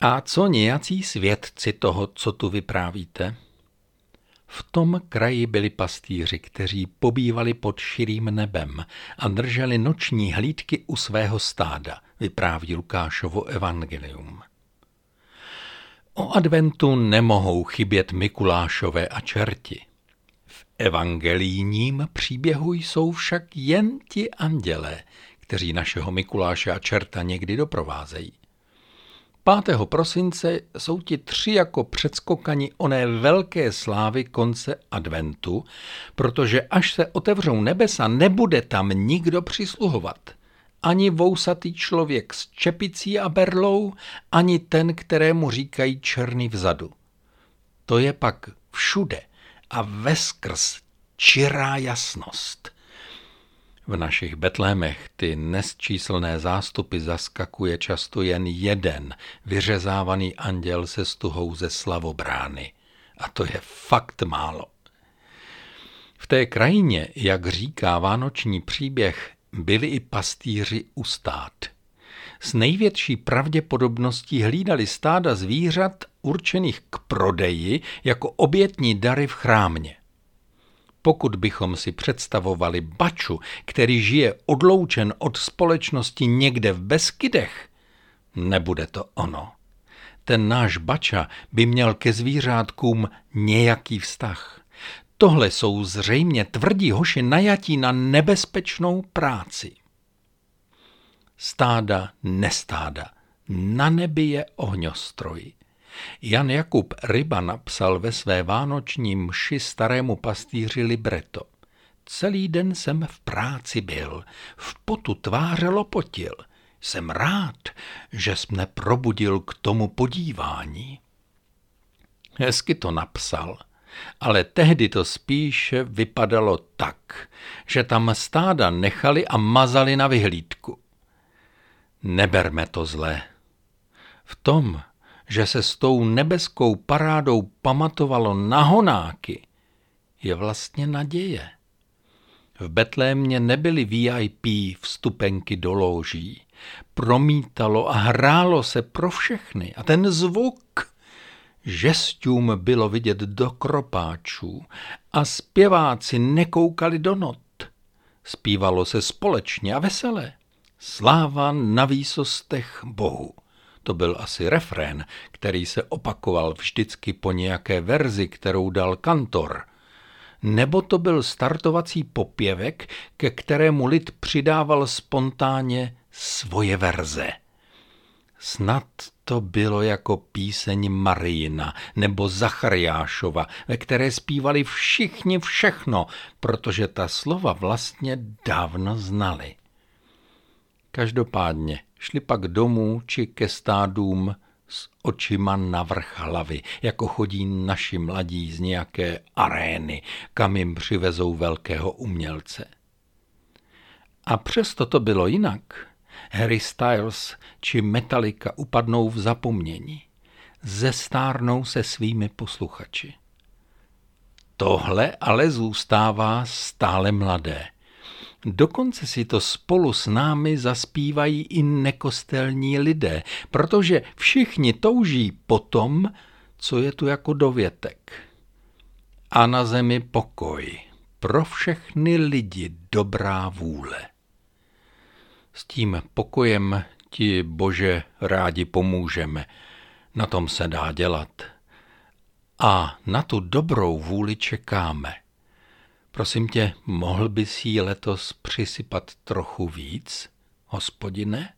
A co nějací svědci toho, co tu vyprávíte? V tom kraji byli pastýři, kteří pobývali pod širým nebem a drželi noční hlídky u svého stáda, vypráví Lukášovo evangelium. O adventu nemohou chybět Mikulášové a čerti. V evangelijním příběhu jsou však jen ti andělé, kteří našeho Mikuláše a čerta někdy doprovázejí. 5. prosince jsou ti tři jako předskokani oné velké slávy konce adventu, protože až se otevřou nebesa, nebude tam nikdo přisluhovat. Ani vousatý člověk s čepicí a berlou, ani ten, kterému říkají černý vzadu. To je pak všude a veskrz čirá jasnost. V našich betlémech ty nesčíslné zástupy zaskakuje často jen jeden vyřezávaný anděl se stuhou ze slavobrány. A to je fakt málo. V té krajině, jak říká vánoční příběh, byli i pastýři ustát. S největší pravděpodobností hlídali stáda zvířat určených k prodeji jako obětní dary v chrámě. Pokud bychom si představovali baču, který žije odloučen od společnosti někde v Beskydech, nebude to ono. Ten náš bača by měl ke zvířátkům nějaký vztah. Tohle jsou zřejmě tvrdí hoši najatí na nebezpečnou práci. Stáda, nestáda, na nebi je ohňostroj. Jan Jakub Ryba napsal ve své vánoční mši starému pastýři libreto. Celý den jsem v práci byl, v potu tváře lopotil. Jsem rád, že mne probudil k tomu podívání. Hezky to napsal, ale tehdy to spíše vypadalo tak, že tam stáda nechali a mazali na vyhlídku. Neberme to zle. V tom, že se s tou nebeskou parádou pamatovalo na honáky, je vlastně naděje. V Betlémě nebyly VIP vstupenky do loží. Promítalo a hrálo se pro všechny. A ten zvuk, žestům bylo vidět do kropáčů a zpěváci nekoukali do not. Zpívalo se společně a veselé. Sláva na výsostech Bohu. To byl asi refrén, který se opakoval vždycky po nějaké verzi, kterou dal kantor. Nebo to byl startovací popěvek, ke kterému lid přidával spontánně svoje verze. Snad to bylo jako píseň Marijina nebo Zachariášova, ve které zpívali všichni všechno, protože ta slova vlastně dávno znali. Každopádně šli pak domů či ke stádům s očima na vrch hlavy, jako chodí naši mladí z nějaké arény, kam jim přivezou velkého umělce. A přesto to bylo jinak. Harry Styles či Metallica upadnou v zapomnění. Zestárnou se svými posluchači. Tohle ale zůstává stále mladé. Dokonce si to spolu s námi zaspívají i nekostelní lidé, protože všichni touží po tom, co je tu jako dovětek. A na zemi pokoj, pro všechny lidi dobrá vůle. S tím pokojem ti, Bože, rádi pomůžeme. Na tom se dá dělat. A na tu dobrou vůli čekáme. Prosím tě, mohl bys jí letos přisypat trochu víc, hospodine?